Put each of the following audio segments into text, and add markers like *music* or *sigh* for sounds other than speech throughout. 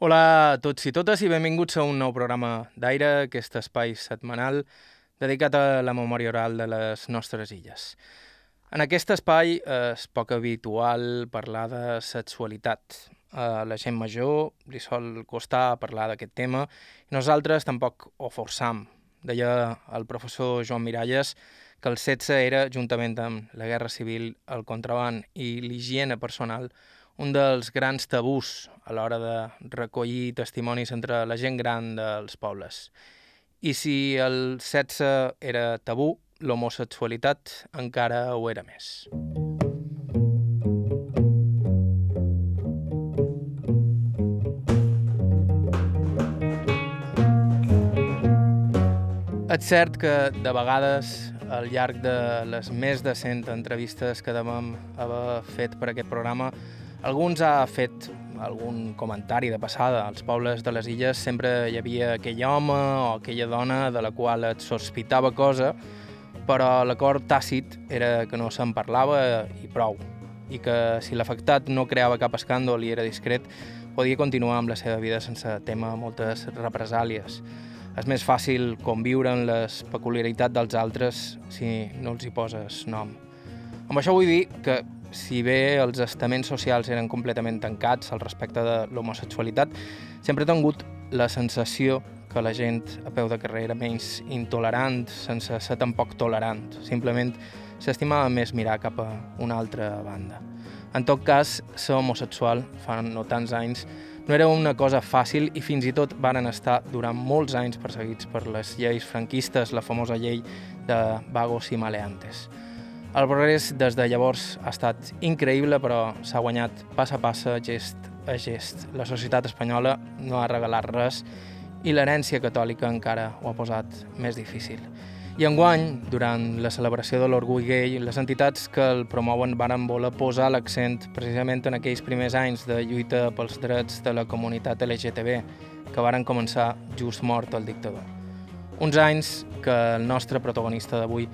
Hola a tots i totes i benvinguts a un nou programa d'Aire, aquest espai setmanal dedicat a la memòria oral de les nostres illes. En aquest espai és poc habitual parlar de sexualitat. A la gent major li sol costar parlar d'aquest tema i nosaltres tampoc ho forçam. Deia el professor Joan Miralles que el sexe era, juntament amb la guerra civil, el contraband i l'higiene personal, un dels grans tabús a l'hora de recollir testimonis entre la gent gran dels pobles. I si el sexe era tabú, l'homosexualitat encara ho era més. És cert que, de vegades, al llarg de les més de 100 entrevistes que devem haver fet per aquest programa, alguns ha fet algun comentari de passada. Als pobles de les illes sempre hi havia aquell home o aquella dona de la qual et sospitava cosa, però l'acord tàcit era que no se'n parlava i prou, i que si l'afectat no creava cap escàndol i era discret, podia continuar amb la seva vida sense tema moltes represàlies. És més fàcil conviure en les peculiaritats dels altres si no els hi poses nom. Amb això vull dir que si bé els estaments socials eren completament tancats al respecte de l'homosexualitat, sempre he tingut la sensació que la gent a peu de carrer era menys intolerant, sense ser tampoc tolerant. Simplement s'estimava més mirar cap a una altra banda. En tot cas, ser homosexual fa no tants anys no era una cosa fàcil i fins i tot varen estar durant molts anys perseguits per les lleis franquistes, la famosa llei de vagos i maleantes. El progrés des de llavors ha estat increïble, però s'ha guanyat pas a pas, gest a gest. La societat espanyola no ha regalat res i l'herència catòlica encara ho ha posat més difícil. I enguany, durant la celebració de l'orgull gay, les entitats que el promouen varen voler posar l'accent precisament en aquells primers anys de lluita pels drets de la comunitat LGTB, que varen començar just mort el dictador. Uns anys que el nostre protagonista d'avui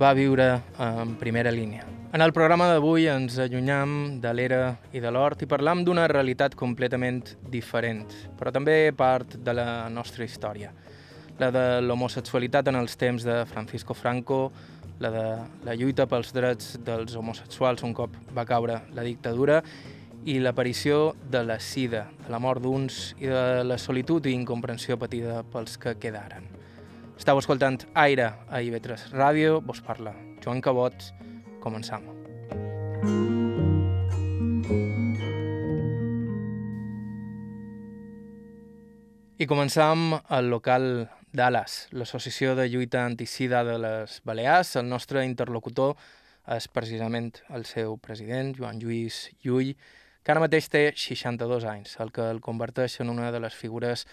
va viure en primera línia. En el programa d'avui ens allunyam de l'era i de l'hort i parlam d'una realitat completament diferent, però també part de la nostra història. La de l'homosexualitat en els temps de Francisco Franco, la de la lluita pels drets dels homosexuals un cop va caure la dictadura i l'aparició de la sida, de la mort d'uns i de la solitud i incomprensió patida pels que quedaren. Estau escoltant Aire a IB3 Ràdio, vos parla Joan Cabot, començam. I començam al local d'Ales, l'associació de lluita anticida de les Balears. El nostre interlocutor és precisament el seu president, Joan Lluís Llull, que ara mateix té 62 anys, el que el converteix en una de les figures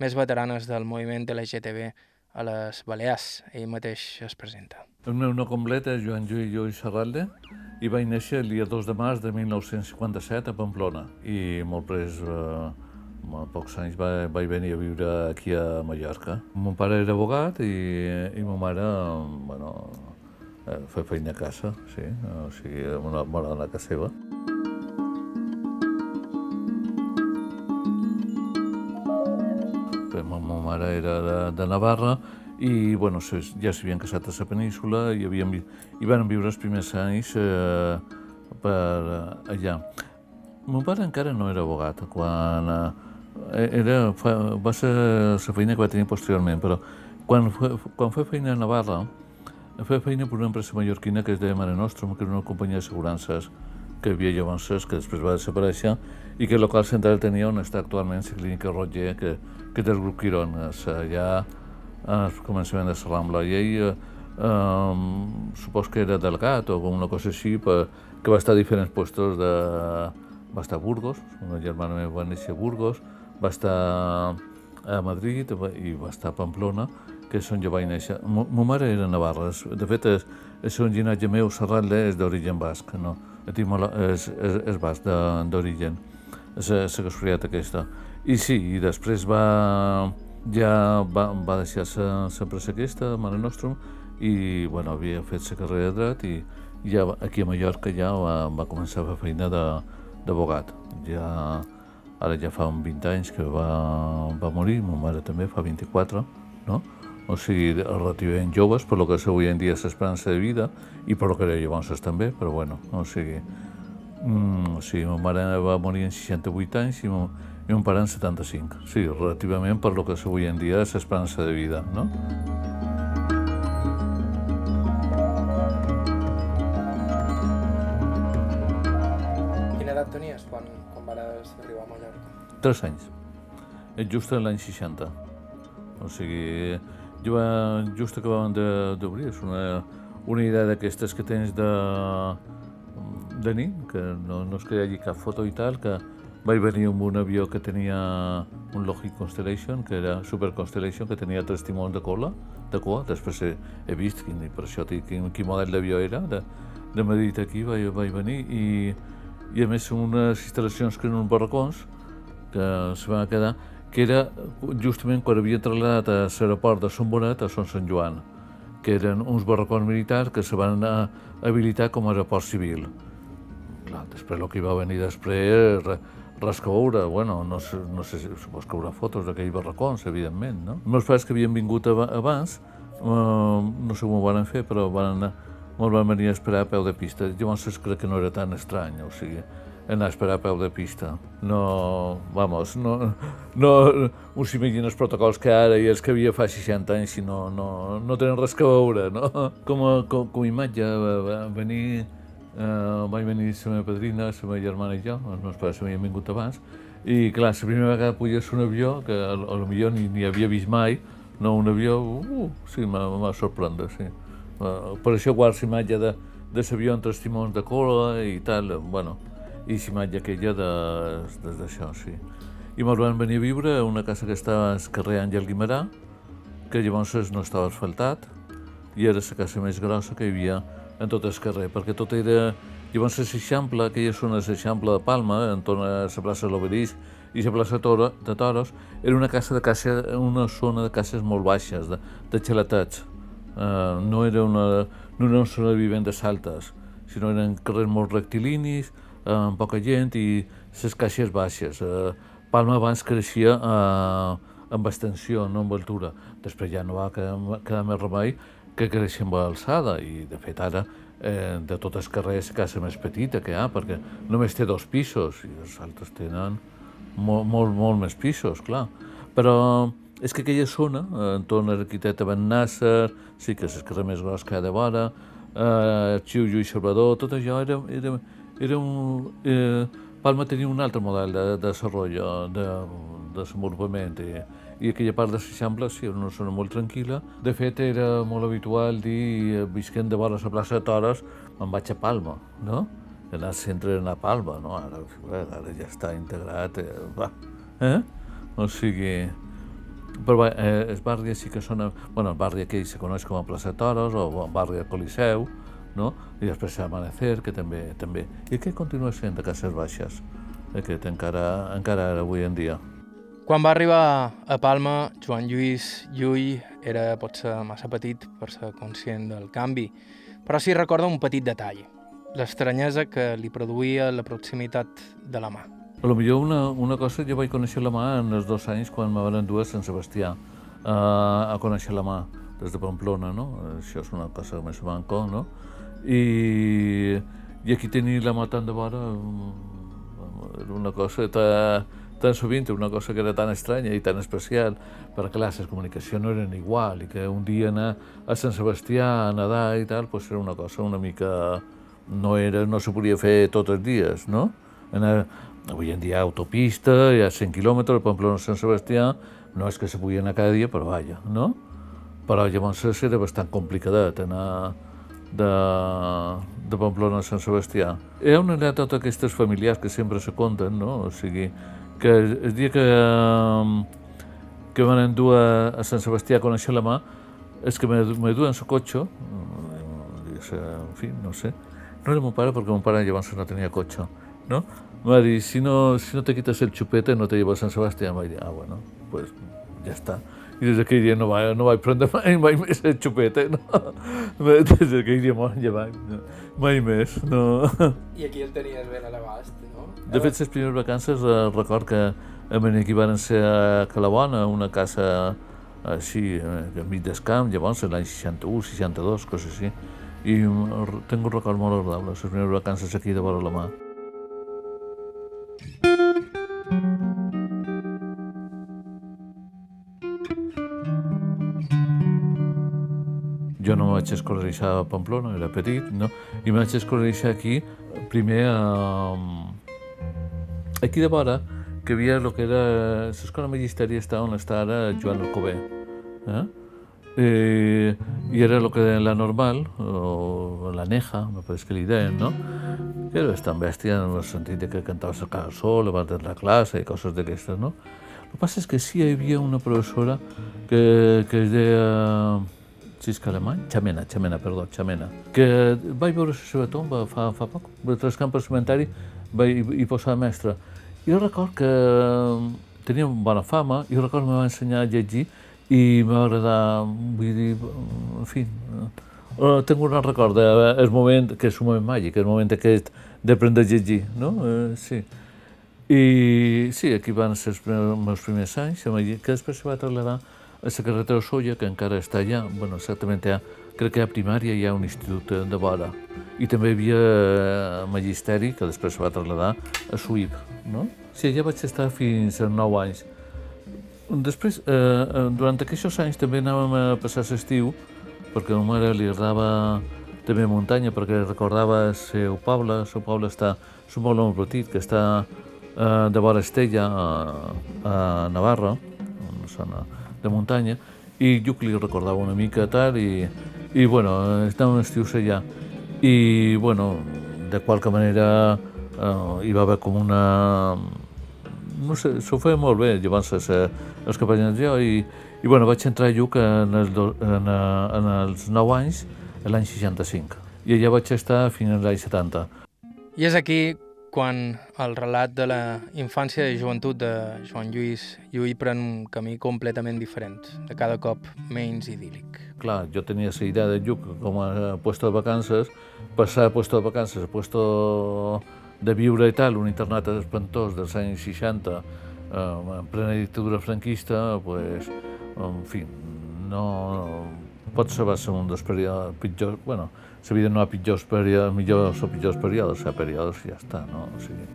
més veteranes del moviment LGTB a les Balears. Ell mateix es presenta. El meu nom complet és Joan Lluís Lluís Serralde i vaig néixer el dia 2 de març de 1957 a Pamplona i molt pres, eh, a pocs anys va, vaig venir a viure aquí a Mallorca. Mon pare era abogat i, i ma mare, bueno, eh, feia feina a casa, sí, o sigui, una bona dona casa seva. Mare era de, de Navarra i bueno, ja s'havien casat a la península i, havien, i van viure els primers anys eh, per allà. Mon pare encara no era abogat quan eh, era, fa, va ser la feina que va tenir posteriorment, però quan, quan feia feina a Navarra, feia feina per una empresa mallorquina que es deia Mare Nostrum, que era una companyia d'assegurances que hi havia llavors, que després va desaparèixer, i que el local central tenia on està actualment la clínica Roger, que, que té el grup Quirón, allà al començament de la Rambla. I ell, eh, supos que era delegat o una cosa així, per, que va estar a diferents puestos de... Va estar a Burgos, una germana meva va néixer a Burgos, va estar a Madrid i va estar a Pamplona, que és on jo vaig néixer. Ma mare era navarra, de fet, és, és un llinatge meu, Serratle, és d'origen basc, no? és, és, és basc d'origen, la casualitat aquesta. I sí, i després va, ja va, va deixar l'empresa aquesta, Mare Nostrum, i bueno, havia fet la carrera de dret i ja aquí a Mallorca ja va, va començar a fer feina d'abogat. Ja ara ja fa uns 20 anys que va, va morir, ma mare també fa 24, no? o sigui, relativament joves, per lo que és avui en dia l'esperança de vida, i per lo que era llavors també, però bueno, o sigui, mm, o sigui, ma mare va morir en 68 anys i, i mon pare en 75. Sí, relativament per lo que és avui en dia l'esperança de vida, no? Quina edat tenies quan, quan vas arribar a Mallorca? Tres anys. Just l'any 60. O sigui, jo va, just acabàvem d'obrir, és una, una idea d'aquestes que tens de, de nit, que no, no que hi hagi cap foto i tal, que vaig venir amb un avió que tenia un Lockheed Constellation, que era Super Constellation, que tenia tres timons de cola, de cua, després he, he vist quin, per això quin, quin model d'avió era, de, de Madrid aquí vaig, vaig venir. I, i a més unes instal·lacions que eren uns barracons que se van quedar que era justament quan havia traslladat a l'aeroport de Sant Bonet a Son Sant Joan, que eren uns barracons militars que se van habilitar com a aeroport civil. Clar, després el que va venir després, res que veure, bueno, no sé, no sé supos que haurà fotos d'aquells barracons, evidentment, no? Els meus pares que havien vingut abans, eh, no sé com ho van fer, però van anar, molt van venir a esperar a peu de pista. Llavors crec que no era tan estrany, o sigui, anar a esperar a peu de pista. No, vamos, no, no us imagino els protocols que ara i els que havia fa 60 anys i no, no, no tenen res que veure, no? Com a, com, com a imatge, venir, eh, vaig venir la meva padrina, la meva germana i jo, els meus pares m'havien vingut abans, i clar, la primera vegada puges un avió, que a, lo millor ni, ni havia vist mai, no un avió, uh, sí, m'ha sorprendre, sí. Uh, per això guardo la imatge de, de l'avió entre els timons de cola i tal, bueno, i l'imatge aquella de, des d'això, sí. I me'ls van venir a viure a una casa que estava al carrer Àngel Guimarà, que llavors no estava asfaltat, i era la casa més grossa que hi havia en tot el carrer, perquè tot era... Llavors l'Eixample, aquella zona de l'Eixample de Palma, en torno a la plaça de l'Obelisc i la plaça de Toros, era una casa de casa, una zona de cases molt baixes, de, de xalatats. Uh, no era una, no era una zona de vivendes altes, sinó eren carrers molt rectilinis, amb poca gent i les caixes baixes. Eh, Palma abans creixia eh, amb extensió, no amb altura. Després ja no va quedar, quedar més remei que creixia amb alçada i de fet ara eh, de tot el carrer és casa més petita que hi ha perquè només té dos pisos i els altres tenen molt, molt, molt més pisos, clar. Però és que aquella zona, eh, entorn a l'arquitecte Ben Nasser, sí que és el carrer més gros que hi ha de vora, eh, Xiu Lluís Salvador, tot això era, era, era un, eh, Palma tenia un altre model de, de desenvolupament, de, de desenvolupament i, i aquella part de l'Eixample sí, era una zona molt tranquil·la. De fet, era molt habitual dir, visquent de vora la plaça de Toros, me'n vaig a Palma, no? Anar sempre a Palma, no? Ara, ara ja està integrat, eh, va. Eh? O sigui, però eh, el barri sí que sona... Bueno, el barri aquell se coneix com a plaça Toros o el barri del Coliseu, no? i després l'Amanecer, que també, també. I aquest continua sent de Cases Baixes, aquest encara, encara ara avui en dia. Quan va arribar a Palma, Joan Lluís Llull era potser massa petit per ser conscient del canvi, però sí recorda un petit detall, l'estranyesa que li produïa la proximitat de la mà. A lo millor una, una cosa, jo vaig conèixer la mà en els dos anys quan me van endur a Sant Sebastià uh, a conèixer la mà des de Pamplona, no? Això és una cosa més manco, no? I, i aquí tenir la mà tan de vora mm, era una cosa tan, tan sovint, una cosa que era tan estranya i tan especial, perquè clar, les comunicacions no eren igual i que un dia anar a Sant Sebastià a nedar i tal, pues era una cosa una mica... no, era, no se podia fer tots els dies, no? Anar, avui en dia autopista, hi ha 100 quilòmetres, Pamplona a Sant Sebastià, no és que se podia anar cada dia, però vaja, no? Però llavors era bastant complicadet anar de, de Pamplona a Sant Sebastià. Hi ha una anècdota d'aquestes familiars que sempre se conten, no? O sigui, que el dia que, que van endur a, a Sant Sebastià a conèixer la mà, és que me, me duen el cotxe, en fi, no sé, no era mon pare perquè mon pare llavors no tenia cotxe, no? Va dir, si no, si no te quitas el chupete no te llevo a Sant Sebastià. Va dir, ah, bueno, pues ja està. I des d'aquell dia no vaig, no vaig prendre mai, mai més el xupeta, no? *laughs* Des d'aquell dia molt llevat, no? mai més, no. I aquí el tenies ben a l'abast, no? De fet, les primeres vacances eh, record que a aquí van ser a Calabona, una casa així, eh, mig d'escamp, llavors l'any 61, 62, coses així. I tinc un record molt agradable, les primeres vacances aquí de vora la mà. Jo no vaig escolaritzar a Pamplona, era petit, no? i vaig escolaritzar aquí, primer a... aquí de vora, que havia el que era l'escola magisteri està on està ara Joan Alcobé. Eh? Eh, I era el que deien la normal, o la neja, me pareix que li deien, no? Que era bastant bèstia en el sentit de que cantaves sol, abans de la classe i coses d'aquestes, no? El que passa és que sí hi havia una professora que, que es deia Cisca Alemany, Xamena, Xamena, perdó, Xamena, que vaig veure la seva tomba fa, fa poc, trascant pel cementari, vaig hi posar mestre. Jo record que tenia bona fama, i record que me va ensenyar a llegir i m'va agradar, vull dir, en fi, uh, tinc un record del moment, que és un moment màgic, el moment aquest d'aprendre a llegir, no? Uh, sí. I sí, aquí van ser els meus primers anys, que després se va traslladar a la carretera Solla, que encara està allà, bueno, exactament ha, crec que ha primària hi ha un institut de vora. I també hi havia eh, magisteri, que després va traslladar a Suïp, no? Sí, allà vaig estar fins a 9 anys. Després, eh, eh, durant aquests anys també anàvem a passar l'estiu, perquè a ma mare li agradava també muntanya, perquè recordava el seu poble, el seu poble està, és un poble molt petit, que està eh, de vora Estella, a, a Navarra, una zona de muntanya, i jo li recordava una mica tal, i, i bueno, estava un estiu allà. I, bueno, de qualque manera eh, hi va haver com una... No sé, s'ho feia molt bé, llavors els, capellans jo, i, i bueno, vaig entrar a Lluc en, el, en, en els 9 anys, l'any 65, i allà vaig estar fins als anys 70. I és aquí quan el relat de la infància i joventut de Joan Lluís Lluí pren un camí completament diferent, de cada cop menys idíl·lic. Clar, jo tenia la idea de Lluc com a puesto de vacances, passar a puesto de vacances a puesto de viure i tal, un internat espantós dels anys 60, eh, en plena dictadura franquista, pues, en fi, no, pot ser va ser un dels períodes pitjors, bueno, la vida no ha pitjors períodes, millors o pitjors períodes, ha períodes i ja està, no? O sigui...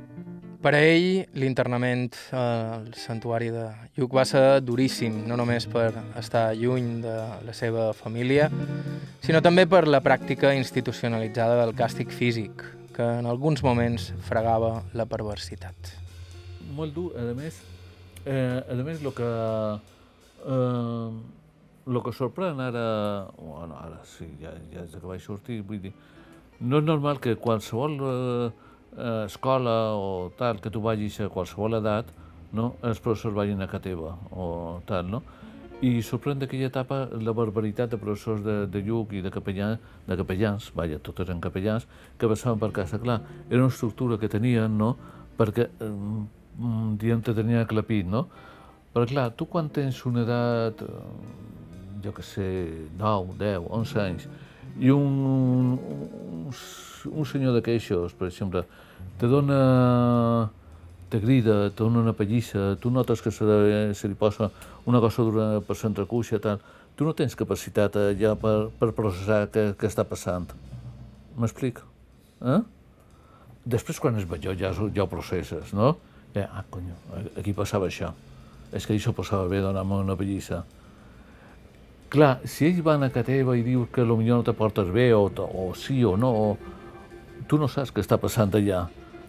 Per a ell, l'internament al santuari de Lluc va ser duríssim, no només per estar lluny de la seva família, sinó també per la pràctica institucionalitzada del càstig físic, que en alguns moments fregava la perversitat. Molt dur, a més, eh, a més, el que eh, el que sorprèn ara, bueno, ara sí, ja, ja és que vaig sortir, vull dir, no és normal que qualsevol eh, eh, escola o tal, que tu vagis a qualsevol edat, no, els professors vagin a casa teva o tal, no? I sorprèn d'aquella etapa la barbaritat de professors de, de Lluc i de, capellà, de capellans, vaja, tots eren capellans, que passaven per casa. Clar, era una estructura que tenien, no?, perquè, eh, diem, te tenia clapit, no? Però clar, tu quan tens una edat jo que sé, 9, 10, 11 anys, i un, un, un senyor de queixos, per exemple, te dona te crida, te dona una pallissa, tu notes que se, se li posa una cosa dura per l'entrecuixa, tal, tu no tens capacitat eh, ja per, per processar què, què està passant. M'explico? Eh? Després, quan és major, ja, ja ho processes, no? Eh, ah, conyo, aquí passava això. És que això passava bé donar-me una pallissa. Clar, si ells van a casa teva i dius que potser no te portes bé, o, o sí o no, o... tu no saps què està passant allà,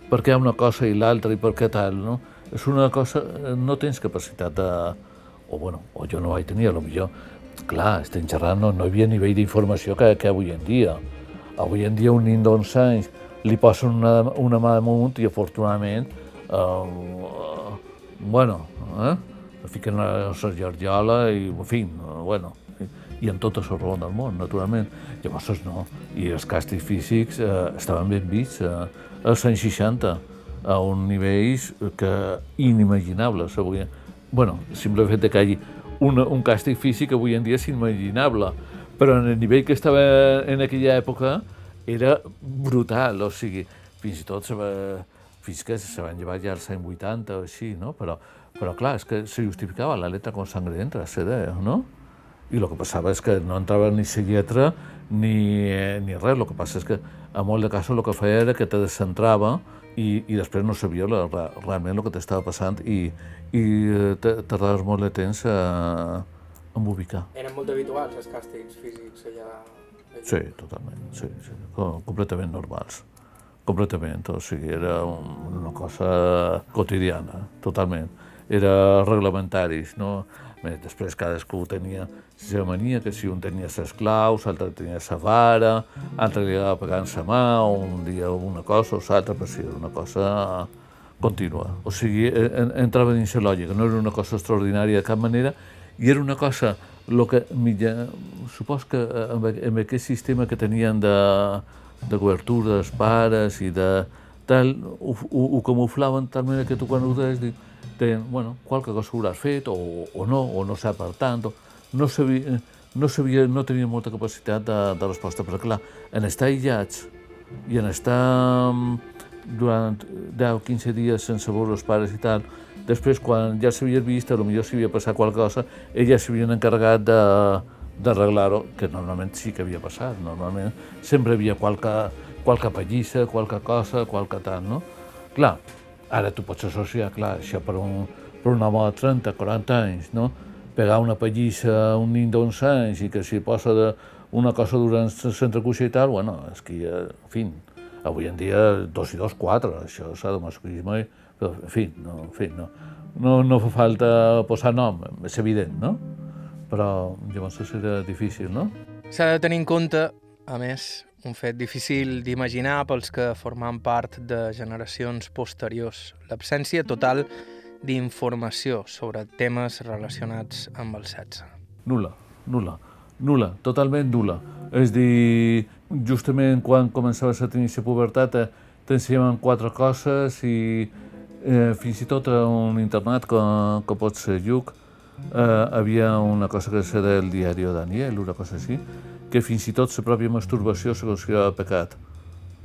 per què hi ha una cosa i l'altra i per què tal, no? És una cosa, no tens capacitat de... O, bueno, o jo no vaig tenir, potser, clar, estem xerrant, no, no hi havia nivell d'informació que, que avui en dia. Avui en dia un nin d'11 anys li posen una, una mà damunt i afortunadament, eh, bueno, eh, fiquen a la Georgiola i, en fi, bueno, i en tot el raó del món, naturalment. Llavors, no. I els càstigs físics eh, estaven ben vist eh, als anys 60, a un nivells que inimaginables avui. bueno, simple fet que hi hagi un, un càstig físic avui en dia és inimaginable, però en el nivell que estava en aquella època era brutal, o sigui, fins i tot se va, fins que se van llevar ja als anys 80 o així, no? Però, però clar, és que se justificava la letra con sangre entra, se deia, no? I el que passava és que no entrava ni lletra ni, eh, ni res. El que passa és que a molt de casos el que feia era que te descentrava i, i després no sabia la, la, realment el que t'estava passant i, i eh, tardaves molt de temps a, a ubicar. Eren molt habituals els càstigs físics allà? Sí, totalment, sí, sí, completament normals completament, o sigui, era una cosa quotidiana, totalment. Era reglamentaris, no? Més, després cadascú tenia la mania, que si un tenia ses claus, l'altre tenia sa vara, l'altre li anava pegant sa mà, un dia una cosa o l'altra, però sí, era una cosa contínua. O sigui, entrava dins la lògica, no era una cosa extraordinària de cap manera, i era una cosa, lo que, milla, supos que amb, amb aquest sistema que tenien de, de cobertura dels pares i de tal, ho, ho, ho camuflaven tal manera que tu quan ho deies, deien, bueno, qualque cosa hauràs fet, o, o no, o no sap per tant, o, no sabia, no, sabia, no tenia molta capacitat de, de resposta, però clar, en estar aïllats i en estar mm, durant 10 o 15 dies sense veure els pares i tal, després quan ja s'havia vist, potser s'havia passat qualque cosa, ells ja s'havien encarregat de, d'arreglar-ho, que normalment sí que havia passat, normalment sempre havia qualque, qualque pallissa, qualque cosa, qualque tant, no? Clar, ara tu pots associar, clar, això per un, per un home de 30, 40 anys, no? Pegar una pallissa a un nin d'11 anys i que si posa de una cosa durant l'entrecuixa i tal, bueno, és que ja, en fi, avui en dia dos i dos, quatre, això és sadomasochisme, però, en fi, no, en fi, no, no, no fa falta posar nom, és evident, no? però llavors serà difícil, no? S'ha de tenir en compte, a més, un fet difícil d'imaginar pels que formen part de generacions posteriors, l'absència total d'informació sobre temes relacionats amb el sexe. Nula, nula, nula, totalment nula. És dir, justament quan començaves a tenir la pubertat eh, t'ensenyaven quatre coses i eh, fins i tot a un internat que, que pot ser lluc, eh, havia una cosa que se del diari Daniel, una cosa així, que fins i tot la pròpia masturbació se considerava pecat.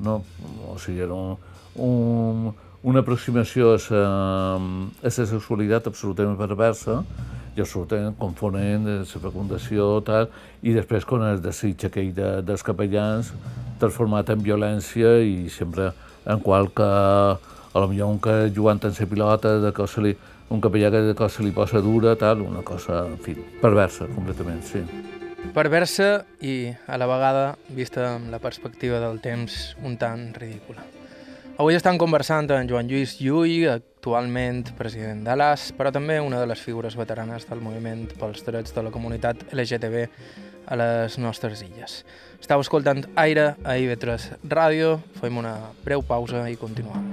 No? O sigui, era un, un, una aproximació a la, a la sexualitat absolutament perversa i absolutament confonent la fecundació tal, i després quan es desitja aquell de, dels capellans transformat en violència i sempre en qualque, a lo millor un que jugant en la pilota, de que li, un capellà que de cosa li posa dura, tal, una cosa, en fi, perversa, completament, sí. Perversa i, a la vegada, vista amb la perspectiva del temps, un tant ridícula. Avui estan conversant amb Joan Lluís Llull, actualment president de l'AS, però també una de les figures veteranes del moviment pels drets de la comunitat LGTB a les nostres illes. Estau escoltant Aire a IB3 Ràdio, fem una breu pausa i continuem.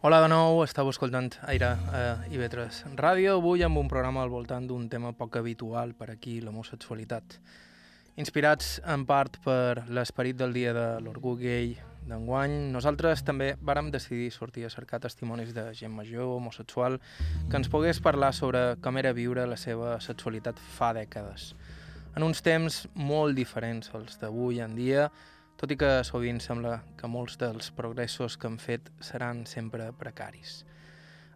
Hola de nou, estàu escoltant Aire a IB3 Ràdio, avui amb un programa al voltant d'un tema poc habitual per aquí, l'homosexualitat. Inspirats en part per l'esperit del dia de l'orgull gay d'enguany, nosaltres també vàrem decidir sortir a cercar testimonis de gent major, homosexual, que ens pogués parlar sobre com era viure la seva sexualitat fa dècades. En uns temps molt diferents als d'avui en dia, tot i que sovint sembla que molts dels progressos que han fet seran sempre precaris.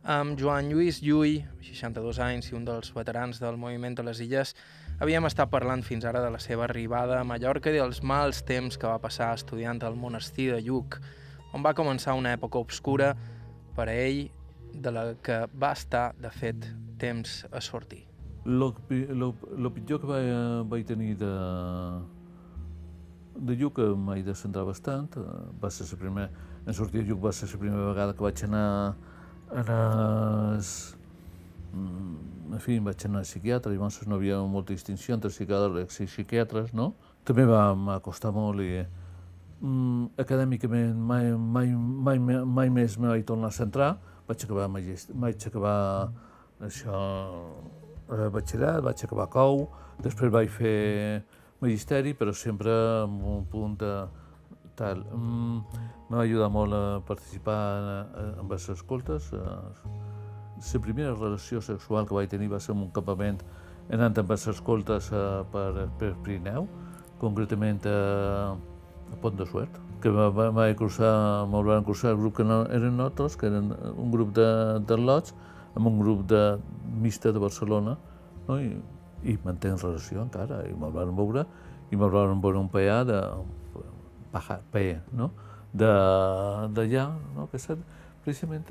Amb Joan Lluís Llull, 62 anys i un dels veterans del moviment a les Illes, havíem estat parlant fins ara de la seva arribada a Mallorca i dels mals temps que va passar estudiant al monestir de Lluc, on va començar una època obscura per a ell, de la que va estar, de fet, temps a sortir. El pitjor que vaig, vaig tenir de, de Lluc m'he de centrar bastant. Eh, va ser la primera, en sortir de Lluc va ser la primera vegada que vaig anar a les... Mm, en fi, vaig anar a psiquiatre, llavors no havia molta distinció entre psiquiatres i psiquiatres, no? També va costar molt i mm, acadèmicament mai, mai, mai, mai més me vaig tornar a centrar. Vaig acabar, vaig acabar això, eh, batxillerat, vaig acabar COU, després vaig fer magisteri, però sempre amb un punt de tal. Mm, M'ha ajudat molt a participar en, en les escoltes. La primera relació sexual que vaig tenir va ser en un campament anant amb les escoltes per, per Pirineu, concretament a, a Pont de Suert, que vaig cursar, me'l van cursar el grup que no eren nosaltres, que eren un grup de, de lots, amb un grup de mixta de Barcelona, no? I, i mantenc relació encara, i me'l van veure, i me'l van veure un peà de... Peà, no? d'allà, no? que set, precisament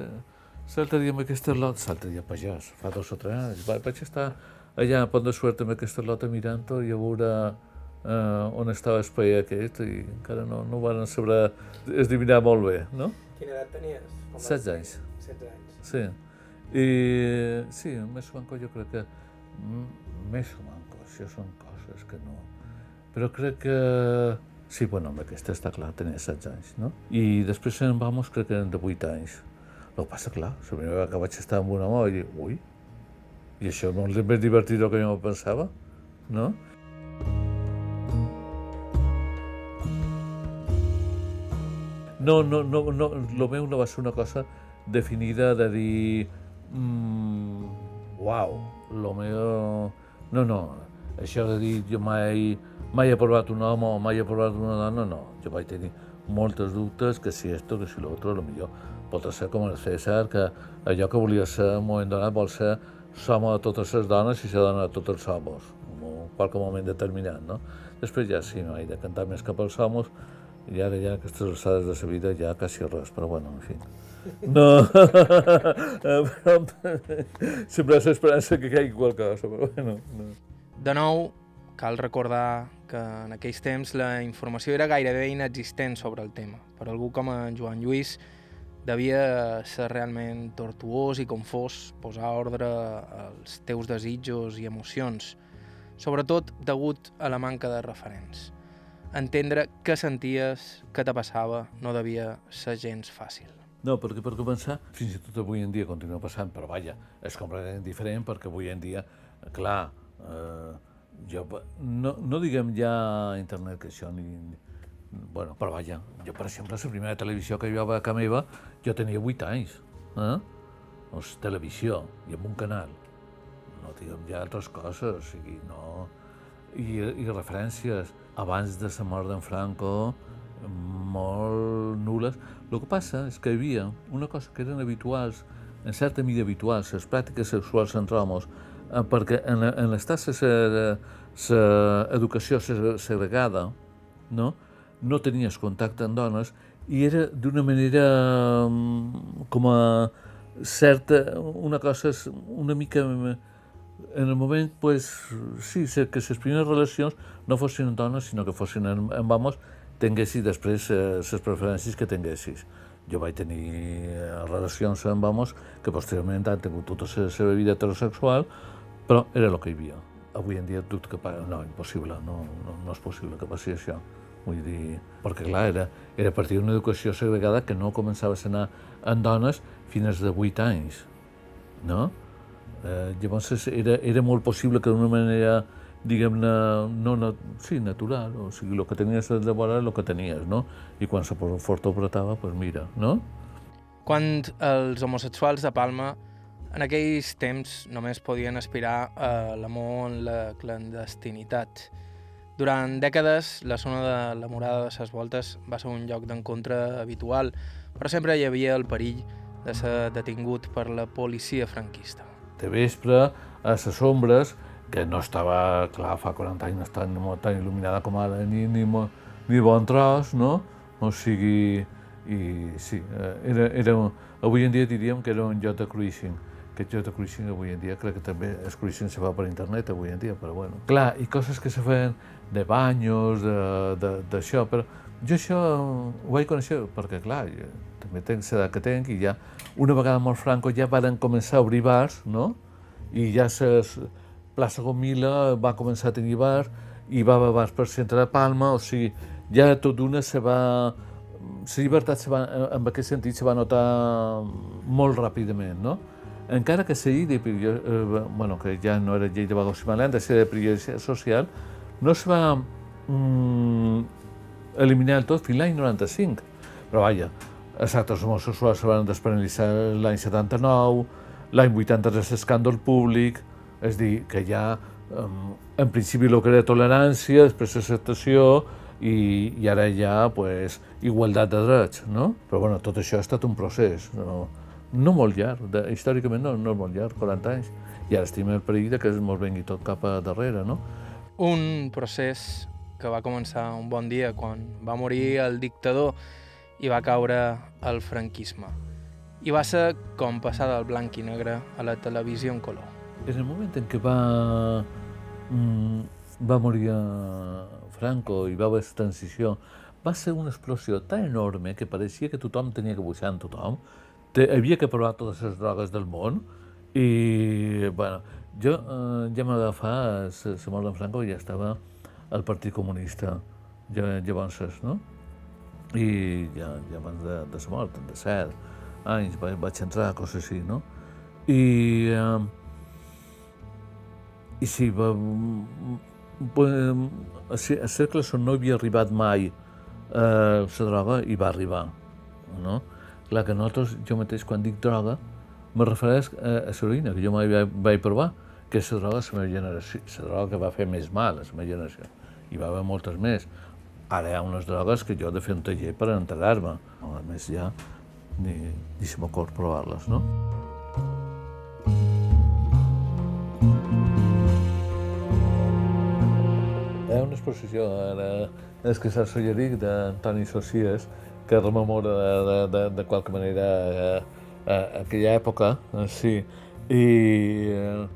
l'altre dia amb aquesta lota, l'altre dia pagès, fa dos o tres anys, vaig estar allà a Pont de Suert amb aquesta lota mirant-ho i a veure uh, on estava el peà aquest i encara no, no ho van saber esdivinar molt bé, no? Quina edat tenies? 16 anys. 16 anys. Sí. I sí, més manco jo crec que més manco, això són coses que no... Però crec que sí, bueno, amb aquesta està clar, tenia 16 anys, no? I després en Vamos crec que eren de 8 anys. Que passa, clar, la primera vegada que vaig estar amb una mà, vaig dir, ui, i això és molt més divertit del que jo pensava, no? No, no, no, no, el meu no va ser una cosa definida de dir mm, uau, lo meu... No, no, això de dir jo mai, mai he provat un home o mai he provat una dona, no. Jo vaig tenir moltes dubtes que si esto, que si l'altre, lo millor pot ser com el César, que allò que volia ser en un moment donat vol ser l'home de totes les dones i ser dona de tots els homes, en qualque moment determinat, no? Després ja sí, no he de cantar més cap als homes, i ara ja aquestes alçades de la vida ja quasi res, però bueno, en fi. No, *laughs* sempre és l'esperança que caigui qualque cosa, però bueno. No. De nou, cal recordar que en aquells temps la informació era gairebé inexistent sobre el tema. Per algú com en Joan Lluís devia ser realment tortuós i confós posar ordre als teus desitjos i emocions, sobretot degut a la manca de referents. Entendre què senties, què te passava, no devia ser gens fàcil. No, perquè per començar, fins i tot avui en dia continua passant, però vaja, és completament diferent perquè avui en dia, clar, eh, jo, no, no diguem ja internet que això ni, bueno, però vaja, jo per exemple la primera televisió que jo vaig a meva jo tenia 8 anys, eh? Doncs televisió, i amb un canal. No diguem ja altres coses, o sigui, no... I, i referències abans de la mort d'en Franco, molt nules. El que passa és que hi havia una cosa que eren habituals, en certa mida habituals, les pràctiques sexuals entre homes, eh, perquè en, en l'estat l'educació segregada, no? no tenies contacte amb dones i era d'una manera mm, com a certa, una cosa una mica en el moment, pues, sí, que les primeres relacions no fossin dones, sinó que fossin amb homes, tinguessis després les eh, preferències que tinguessis. Jo vaig tenir eh, relacions amb homes que posteriorment han tingut tota la seva vida heterosexual, però era el que hi havia. Avui en dia dubto que... No, impossible, no, no, no és possible que passi això. Vull dir, perquè clar, era, era a partir d'una educació segregada que no començava a anar amb dones fins de 8 anys, no? Eh, llavors era, era molt possible que d'una manera, diguem-ne, no, no, sí, natural, o sigui, el que tenies de vora el que tenies, no? I quan se fort apretava, doncs pues mira, no? Quan els homosexuals de Palma en aquells temps només podien aspirar a l'amor en la clandestinitat. Durant dècades, la zona de la Morada de ses Voltes va ser un lloc d'encontre habitual, però sempre hi havia el perill de ser detingut per la policia franquista. De vespre, a les ombres, que no estava, clar, fa 40 anys no estava tan, tan il·luminada com ara, ni, ni, ni bon tros, no? O sigui, i sí, eh, era, era, avui en dia diríem que era un de cruising aquest de cruising avui en dia, crec que també el cruising se fa per internet avui en dia, però bueno. Clar, i coses que se feien de banyos, d'això, però jo això ho vaig conèixer perquè, clar, jo també tenc l'edat que tenc i ja, una vegada molt Franco ja van començar a obrir bars, no? I ja ses, plaça Gomila va començar a tenir bars i va haver bars per centre de Palma, o sigui, ja tot d'una se va... La llibertat se va, en aquest sentit se va notar molt ràpidament, no? encara que la llei de eh, bueno, que ja no era llei de vaga de ser de prioritat social, no es va mm, eliminar tot fins l'any 95. Però vaja, els actes homosexuals se van despenalitzar l'any 79, l'any 80 és l'escàndol públic, és dir, que ja en principi el que era tolerància, després acceptació i, i ara ja pues, igualtat de drets, no? Però bueno, tot això ha estat un procés, no, no molt llarg, de, històricament no, no molt llarg, 40 anys, i ara estem el perill que es mos vengui tot cap a darrere, no? Un procés que va començar un bon dia quan va morir el dictador i va caure el franquisme. I va ser com passar del blanc i negre a la televisió en color. En el moment en què va mm, va morir Franco i va haver transició, va ser una explosió tan enorme que pareixia que tothom tenia que buixar amb tothom, Te, havia que provar totes les drogues del món i, bueno, jo eh, ja m'agafava la mort d'en Franco ja estava al Partit Comunista, ja, llavors, no? I ja, ja abans de, de la mort, de set anys, vaig entrar, coses així, no? I, eh, i sí, va, a cercles on no havia arribat mai eh, la droga i va arribar. No? Clar que nosaltres, jo mateix, quan dic droga, me refereix a, a l'heroïna, que jo mai vaig, vaig provar, que és la droga la generació, la droga que va fer més mal a la meva generació. Hi va haver moltes més. Ara hi ha unes drogues que jo he de fer un taller per enterar-me. A més, ja ni, ni se m'acord provar-les, no? Hi ha una exposició ara, que s'ha Solleric d'Antoni Socies, que rememora de, de, de, qualque manera eh, eh, aquella època, eh, sí. I eh,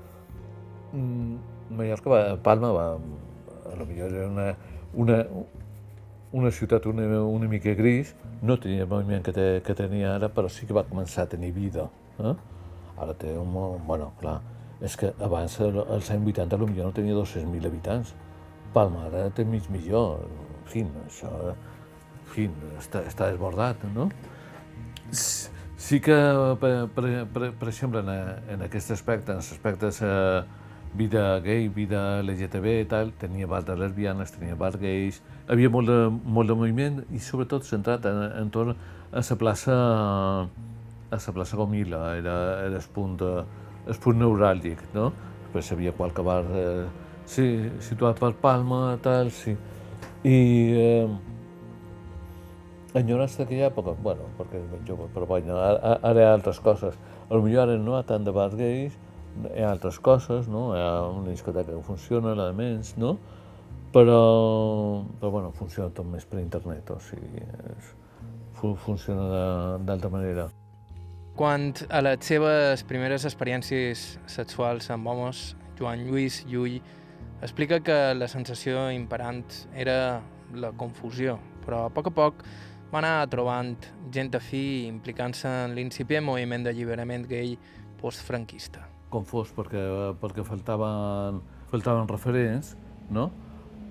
Mallorca, va, Palma, va, a lo millor era una, una, una ciutat una, una mica gris, no tenia el moviment que, te, que tenia ara, però sí que va començar a tenir vida. Eh? Ara té un... Bueno, clar, és que abans, als anys 80, potser no tenia 200.000 habitants. Palma ara té mig milió, en fi, això, en fi, està, està desbordat, no? Sí que, per, per, per, per exemple, en, en aquest aspecte, en l'aspecte de vida gay, vida LGTB i tal, tenia bar de lesbianes, tenia bar gais, havia molt de, molt de moviment i sobretot centrat en, en torn a la plaça a la plaça Gomila, era, era el punt, el punt neuràlgic, no? Després hi havia qualque bar eh, Sí, situat per Palma, tal, sí. I eh, enyorats d'aquella època, bueno, perquè és ben jove, però bueno, ara, ara hi ha altres coses. A millor ara no hi ha tant de bars gais, hi ha altres coses, no? Hi ha una discoteca que funciona, menys, no? Però, però bueno, funciona tot més per internet, o sigui, és, funciona d'altra manera. Quant a les seves primeres experiències sexuals amb homes, Joan Lluís Llull Explica que la sensació imperant era la confusió, però a poc a poc va anar trobant gent afí implicant-se en l'incipient moviment d'alliberament gay postfranquista. Confós perquè, perquè faltaven, faltaven referents, no?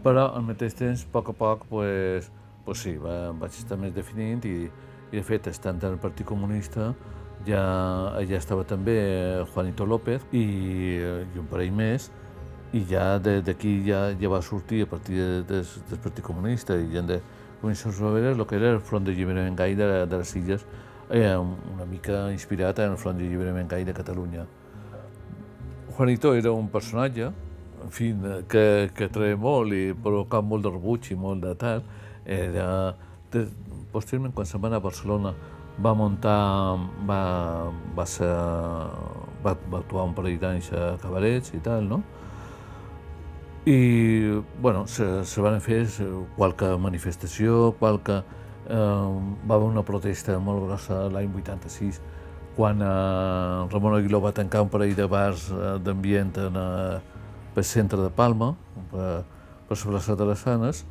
però al mateix temps, a poc a poc, pues, pues sí, va, vaig estar més definint i, i de fet, estant en el Partit Comunista, ja, ja estava també Juanito López i, i un parell més, i ja d'aquí ja, ja va sortir a partir de, de, del Partit Comunista i gent de Comissions Obreres el que era el Front d'Alliberament Gai de, de les Illes, eh, una mica inspirat en el Front d'Alliberament Gai de Catalunya. Juanito era un personatge, en fi, que, que treia molt i provocava molt de i molt de tal. Era, de, posteriorment, quan se'n va anar a Barcelona, va muntar, va, va, ser, va, va actuar un parell d'anys a cabarets i tal, no? I, bueno, se, se van fer qualque manifestació, qualque... Eh, va haver una protesta molt grossa l'any 86, quan eh, Ramon Aguiló va tancar un parell de bars eh, d'ambient en eh, pel centre de Palma, per, per sobre les Atarasanes,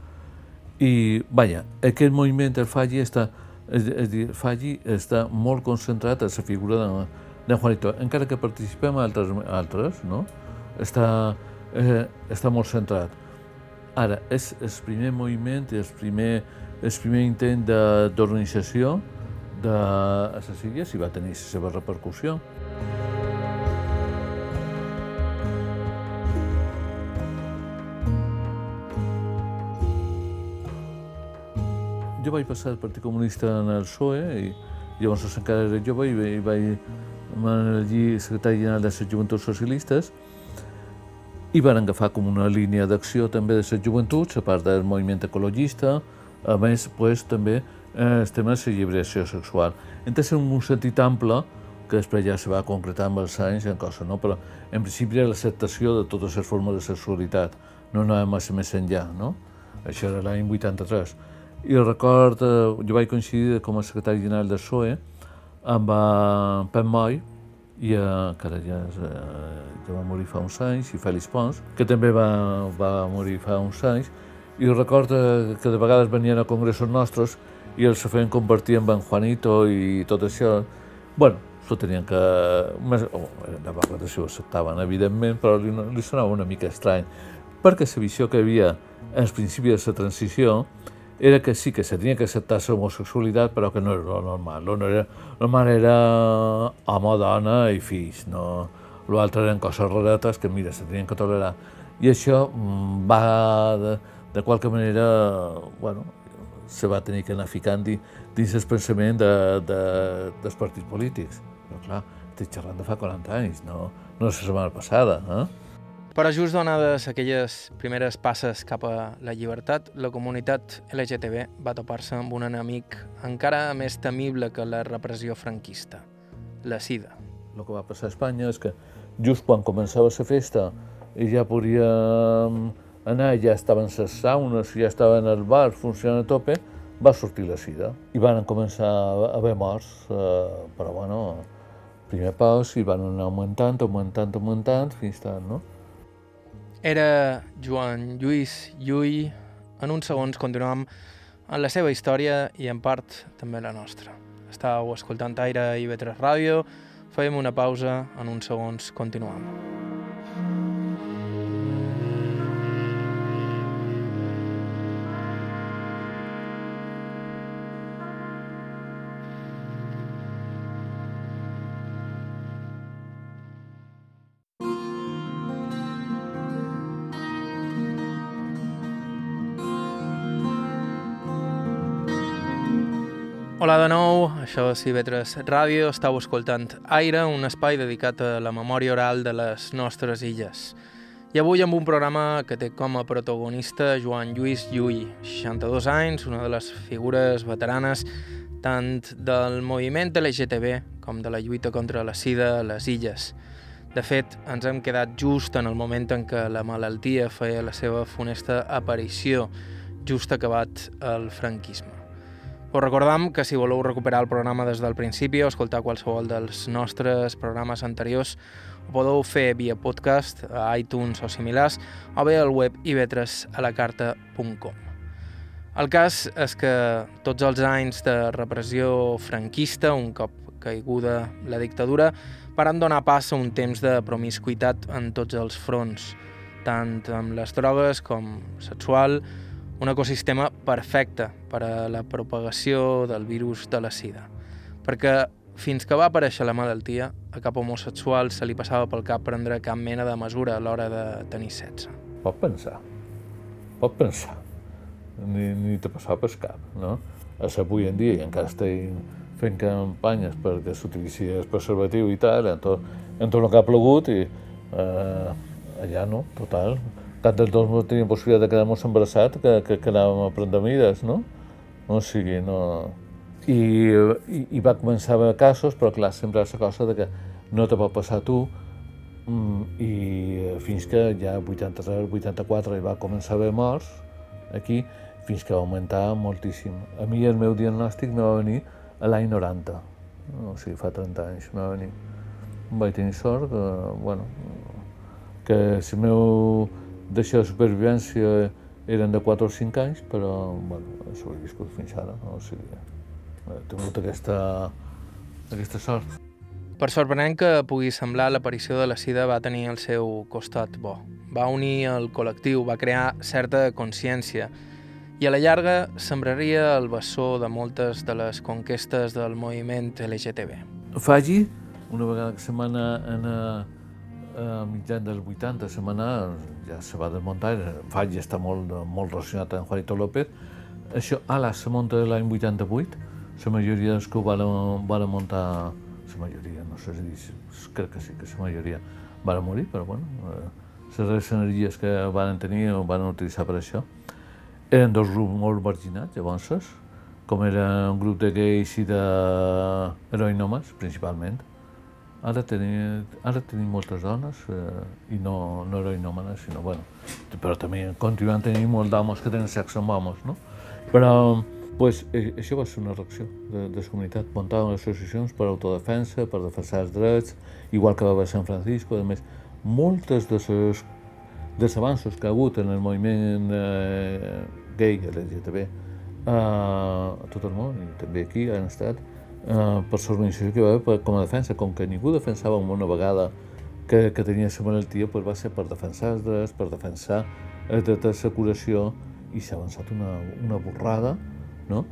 i, vaja, aquest moviment del Falli està, és, dir, Falli està molt concentrat en la figura de, de Juanito, encara que participem altres, altres no? Està, eh, està molt centrat. Ara, és el primer moviment, el primer, el primer intent d'organització de, illes i va tenir la seva repercussió. jo vaig passar el Partit Comunista en el PSOE i llavors encara era jove i, i vaig elegir secretari general de les Joventuts Socialistes i van agafar com una línia d'acció també de les joventuts, a part del moviment ecologista, a més, pues, també eh, el tema de la lliberació sexual. Entonces, en un sentit ample, que després ja se va concretar amb els anys en cosa, no? però en principi era l'acceptació de totes les formes de sexualitat, no anàvem massa més enllà, no? Això era l'any 83. I record, eh, jo vaig coincidir com a secretari general del PSOE amb eh, Pep Moll, i eh, que ara ja, eh, ja va morir fa uns anys, i Fèlix Pons, que també va, va morir fa uns anys, i recordo que de vegades venien a congressos nostres i els feien convertir en Juanito i tot això. bueno, s'ho tenien que... Més, oh, de vegades si ho acceptaven, evidentment, però li, li sonava una mica estrany, perquè la visió que hi havia als principis de la transició era que sí que se tenia que acceptar la homosexualitat, però que no era lo normal. Lo, no era, normal era home, dona i fills, no... L'altre eren coses raretes que, mira, se tenien que tolerar. I això mm, va, de, de qualque manera, bueno, se va tenir que anar ficant dins el pensament de, de, dels partits polítics. Però clar, estic xerrant de fa 40 anys, no, no la setmana passada. Eh? Però just donades aquelles primeres passes cap a la llibertat, la comunitat LGTB va topar-se amb un enemic encara més temible que la repressió franquista, la sida. El que va passar a Espanya és que just quan començava la festa i ja podíem anar, ja estaven les saunes, ja estaven els bars funcionant a tope, va sortir la sida. I van començar a haver morts, eh, però bueno, primer pas i van anar augmentant, augmentant, augmentant, fins tant, no? Era Joan Lluís Llull. En uns segons continuam en la seva història i en part també la nostra. Estàveu escoltant Aire i Vetres Ràdio. Fem una pausa, en uns segons continuam. Hola de nou, això és Cibetres Ràdio, estàu escoltant Aire, un espai dedicat a la memòria oral de les nostres illes. I avui amb un programa que té com a protagonista Joan Lluís Llull, 62 anys, una de les figures veteranes tant del moviment LGTB com de la lluita contra la sida a les illes. De fet, ens hem quedat just en el moment en què la malaltia feia la seva funesta aparició, just acabat el franquisme. Us recordam que si voleu recuperar el programa des del principi o escoltar qualsevol dels nostres programes anteriors, ho podeu fer via podcast, a iTunes o similars, o bé al web ivetresalacarta.com. El cas és que tots els anys de repressió franquista, un cop caiguda la dictadura, van donar pas a un temps de promiscuitat en tots els fronts, tant amb les drogues com sexual, un ecosistema perfecte per a la propagació del virus de la sida. Perquè fins que va aparèixer la malaltia, a cap homosexual se li passava pel cap prendre cap mena de mesura a l'hora de tenir sexe. Pot pensar, pot pensar. Ni, ni te passava pel cap, no? A avui en dia, i encara estem fent campanyes perquè s'utilitzi el preservatiu i tal, en tot, en tot el que ha plogut, i eh, allà no, total, dels dos teníem possibilitat de quedar-nos embarassats que, que, que anàvem a prendre mides, no? O sigui, no... I, i, i va començar a haver casos, però clar, sempre la cosa de que no te pot passar a tu, mm, i fins que ja 83, 84 hi va començar a haver morts aquí, fins que va augmentar moltíssim. A mi el meu diagnòstic me va venir a l'any 90, o sigui, fa 30 anys me va venir. Vaig tenir sort que, bueno, que el meu D'això de supervivència eren de 4 o 5 anys, però bueno, he viscut fins ara, no? o sigui, he tingut aquesta, aquesta sort. Per sorprenent que pugui semblar, l'aparició de la sida va tenir el seu costat bo. Va unir el col·lectiu, va crear certa consciència i a la llarga sembraria el bessó de moltes de les conquestes del moviment LGTB. Fagi, una vegada que se m'ha anar a mitjan dels 80 setmanals ja se va desmuntar, Falla està molt, molt relacionat amb Juanito López, això, ala, se munta l'any 88, la majoria dels que ho van, van muntar, la majoria, no sé si dir, crec que sí, que la majoria van morir, però bueno, eh, les energies que van tenir ho van utilitzar per això. Eren dos grups molt marginats, llavors, com era un grup de gais i d'heroïnomes, principalment. Ara tenim, ara tenim moltes dones, eh, i no, no heroïnòmenes, sinó, bueno, però també continuem tenint molts d'homes que tenen sexe amb homes, no? Però, pues, eh, això va ser una reacció de, de la comunitat. Muntaven associacions per autodefensa, per defensar els drets, igual que va haver San Francisco. A més, moltes de les avanços que ha hagut en el moviment eh, gay, LGTB, eh, a tot el món, i també aquí han estat, eh, per l'organització que va haver com a defensa, com que ningú defensava una vegada que, que tenia la malaltia, pues va ser per defensar els drets, per defensar el dret a la curació, i s'ha avançat una, una borrada, no?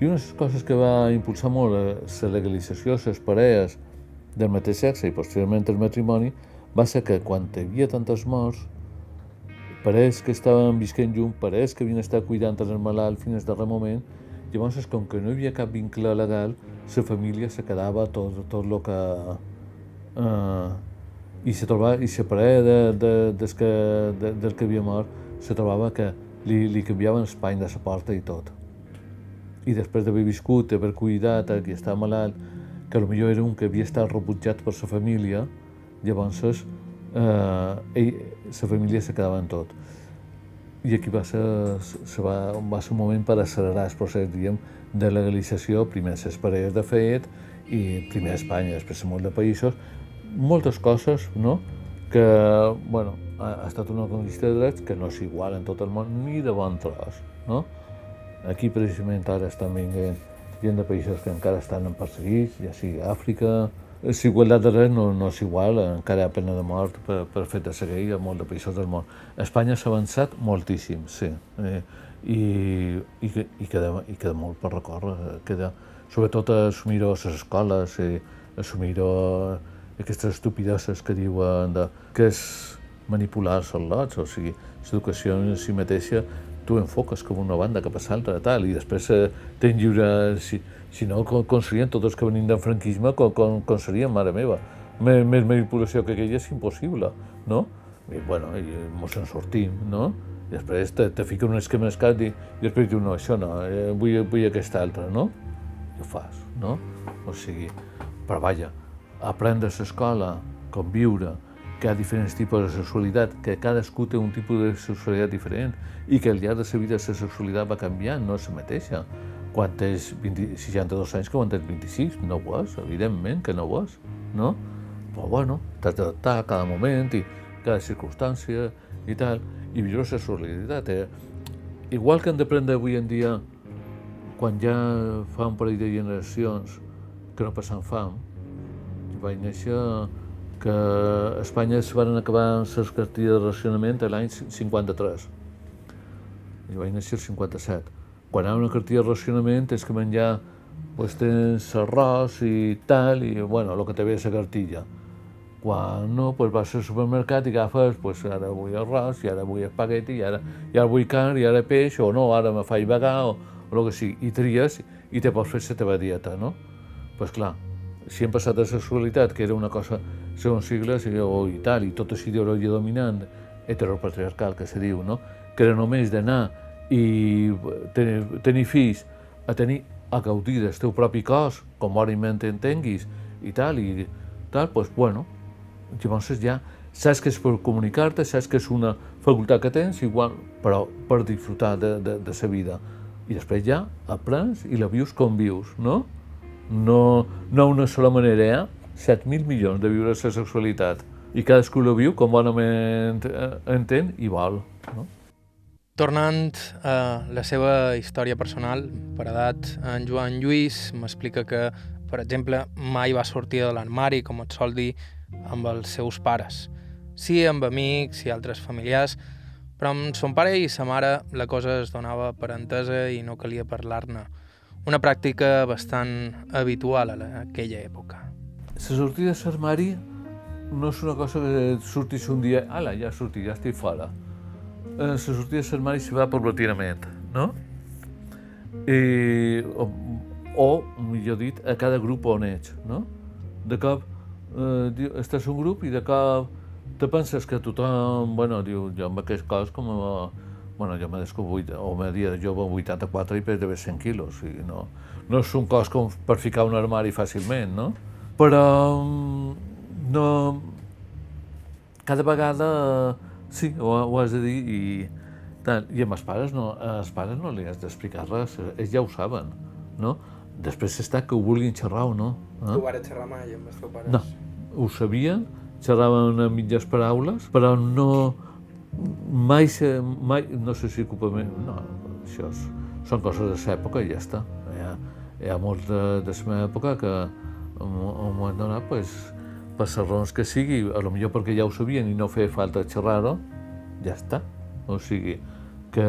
I una de les coses que va impulsar molt la legalització de les parelles del mateix sexe i posteriorment el matrimoni va ser que quan hi havia tantes morts, parells que estaven visquent junts, parells que havien estat cuidant el malalt fins al darrer moment, llavors com que no hi havia cap vincle legal, la família se quedava tot, tot el que... Eh, i se trobava, i la parella de, de, des que, de, del que havia mort se trobava que li, li canviaven l'espany de la porta i tot. I després d'haver viscut, d'haver cuidat a qui estava malalt, que potser era un que havia estat rebutjat per la família, llavors eh, ell, la família se quedava en tot. I aquí va ser, se va, va ser un moment per accelerar el procés, diguem, de legalització, primer les parelles de fet, i primer a Espanya, després a molts de països, moltes coses, no?, que, bueno, ha, estat una conquista de drets que no és igual en tot el món ni de bon tros, no? Aquí precisament ara estan venint gent de països que encara estan en perseguits, ja sigui Àfrica, la igualtat de drets no, no és igual, encara hi ha pena de mort per, per fet de seguir a molts de països del món. Espanya s'ha avançat moltíssim, sí, eh, i, i, i, queda, i queda molt per recórrer, queda, sobretot assumir-ho a les escoles, eh, assumir-ho aquestes estupideses que diuen de, que és manipular els lots, o sigui, l'educació en si mateixa tu enfoques com una banda cap a l'altra, tal, i després eh, tens lliure... Si, si no, com, com serien tots els que venim del franquisme, com, com, com serien, mare meva? Més, més manipulació que aquella és impossible, no? I, bueno, i mos en sortim, no? Després te, te fica un esquema escat i, i després diu, no, això no, eh, vull, vull aquesta altra, no? I ho fas, no? O sigui, però vaja, aprendre a l'escola, conviure, que hi ha diferents tipus de sexualitat, que cadascú té un tipus de sexualitat diferent i que al llarg de la vida la sexualitat va canviant, no és la mateixa. Quan tens 20, 62 anys que quan tens 26, no ho és, evidentment que no ho és, no? Però bueno, t'has d'adaptar a cada moment i cada circumstància i tal, i viure la sexualitat. Eh? Igual que hem d'aprendre avui en dia, quan ja fa un parell de generacions que no passen fam, vaig néixer que a Espanya es van acabar les cartilles de racionament l'any 53. Jo vaig néixer el 57. Quan hi ha una cartilla de racionament és que menjar pues, tens arròs i tal, i bueno, el que te ve és la cartilla. Quan no, pues vas al supermercat i agafes, pues ara vull arròs, i ara vull espagueti, i ara, i ara vull carn, i ara peix, o no, ara me faig vegà, o, o el que sigui, i tries, i te pots fer la teva dieta, no? Doncs pues clar, si hem passat la sexualitat, que era una cosa segons sigles o i tal, i tota ideologia dominant heteropatriarcal que se diu, no? que era només d'anar i tenir, tenir fills a tenir a gaudir del teu propi cos, com òrimment entenguis, i tal, i tal, doncs, bueno, llavors ja saps que és per comunicar-te, saps que és una facultat que tens, igual, però per disfrutar de, de, de sa vida. I després ja aprens i la vius com vius, no? No, no una sola manera, eh? 7.000 milions de viure la sexualitat i cadascú la viu com bonament eh, entén i vol. No? Tornant a la seva història personal, per edat, en Joan Lluís m'explica que, per exemple, mai va sortir de l'armari, com et sol dir, amb els seus pares. Sí, amb amics i altres familiars, però amb son pare i sa mare la cosa es donava per entesa i no calia parlar-ne. Una pràctica bastant habitual a aquella època. La sortida de l'armari no és una cosa que surtis un dia, ala, ja sortit, ja estic fora. Eh, la sortida de l'armari s'hi va progressivament, no? I, o, o, millor dit, a cada grup on ets, no? De cop eh, estàs un grup i de cop te penses que tothom, bueno, diu, jo amb aquest cos com a, bueno, jo m'he descobrit, o m'he dit, jo 84 i pes de 100 quilos, i no, no és un cos com per ficar un armari fàcilment, no? Però no, cada vegada sí, ho, ho has de dir i tant. I amb els pares no, als pares no li has d'explicar res, ells ja ho saben, no? Després està que ho vulguin xerrar o no. Eh? Tu vares xerrar mai amb els teus pares? No, ho sabien, xerraven a mitges paraules, però no... Mai, mai no sé si ocupa més... No, això és, són coses de l'època i ja està. Hi ha, hi ha molts de, de la meva època que en un moment donat, pues, per les raons que sigui, a lo millor perquè ja ho sabien i no feia falta xerrar-ho, ja està. O sigui, que,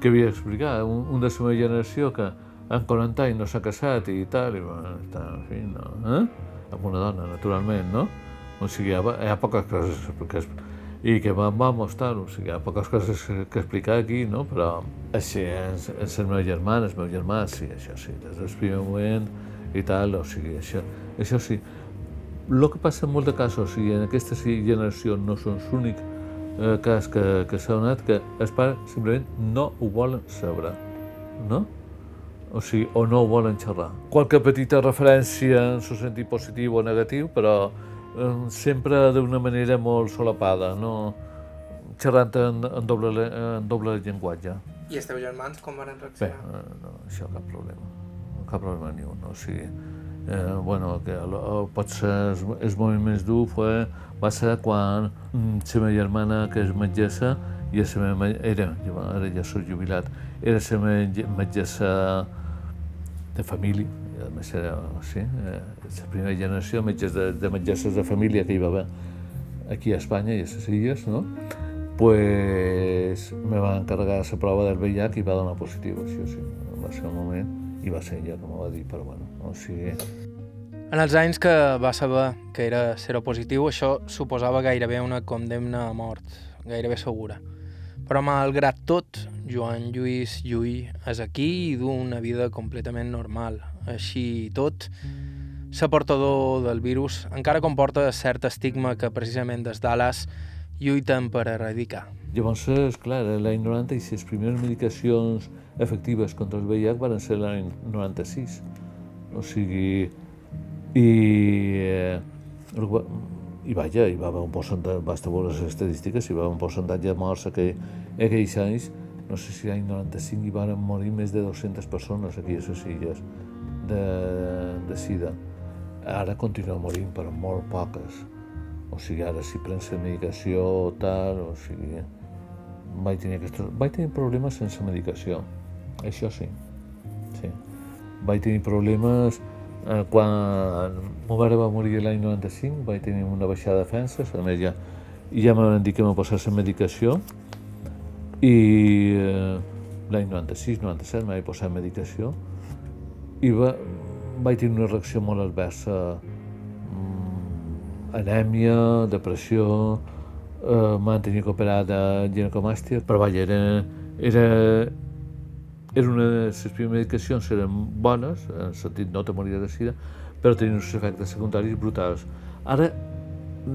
que havia d'explicar. Un, un de la meva generació que amb 40 anys no s'ha casat i tal, i bueno, està, en fi, no, eh? Amb una dona, naturalment, no? O sigui, hi ha, hi ha poques coses que, i que vam, vamos, tal, o sigui, hi ha poques coses que explicar aquí, no? Però així, és, és el meu germà, el meu germà, sí, això sí, des del primer moment i tal, o sigui, això, això sí. El que passa en molts casos, i en aquesta generació no són l'únic eh, cas que, que s'ha donat, que els pares simplement no ho volen saber, no? O sigui, o no ho volen xerrar. Qualque petita referència en el sentit positiu o negatiu, però eh, sempre d'una manera molt solapada, no xerrant en, en, doble, en doble llenguatge. I els teus germans com van reaccionar? Bé, eh, no, això cap problema, cap problema ni un. O sigui, eh, bueno, que potser el, el moment més dur fue, va ser quan mm, la meva germana, que és metgessa, i la meva, era, ara ja soc jubilat, era meva metgessa de família, era, sí, eh, la primera generació metges de, de metgesses de família que hi va haver aquí a Espanya i a les Illes, no? pues me va encarregar la prova del VIH i va donar positiu, això sí, va ser un moment, i va ser ella que m'ho va dir, però bueno, o sigui... En els anys que va saber que era seropositiu, això suposava gairebé una condemna a mort, gairebé segura. Però malgrat tot, Joan Lluís Llull és aquí i du una vida completament normal. Així i tot, ser portador del virus encara comporta cert estigma que precisament des Dallas lluiten per erradicar. Llavors, és clar, l'any 90 i les primeres medicacions efectives contra el VIH van ser l'any 96. O sigui, i eh, i vaja, hi va haver un percentatge, basta veure les estadístiques, hi va haver un percentatge de morts aquell, aquells anys, no sé si l'any 95 hi van morir més de 200 persones aquí a les illes de, de sida. Ara continua morint, però molt poques. O sigui, ara si prens la medicació o tal, o sigui, vaig tenir, aquests, vaig tenir problemes sense medicació, això sí, sí. Vaig tenir problemes quan mon mare va morir l'any 95 vaig tenir una baixada de defenses, a més ja, ja me van dir que me posés la medicació. I eh, l'any 96-97 m'he posat medicació. I va, vaig tenir una reacció molt adversa, mm, anèmia, depressió, eh, m'han tenir que operar de ginecomàstia, però vaja, era, era, era una les primeres medicacions eren bones, en sentit no te de sida, però tenien uns efectes secundaris brutals. Ara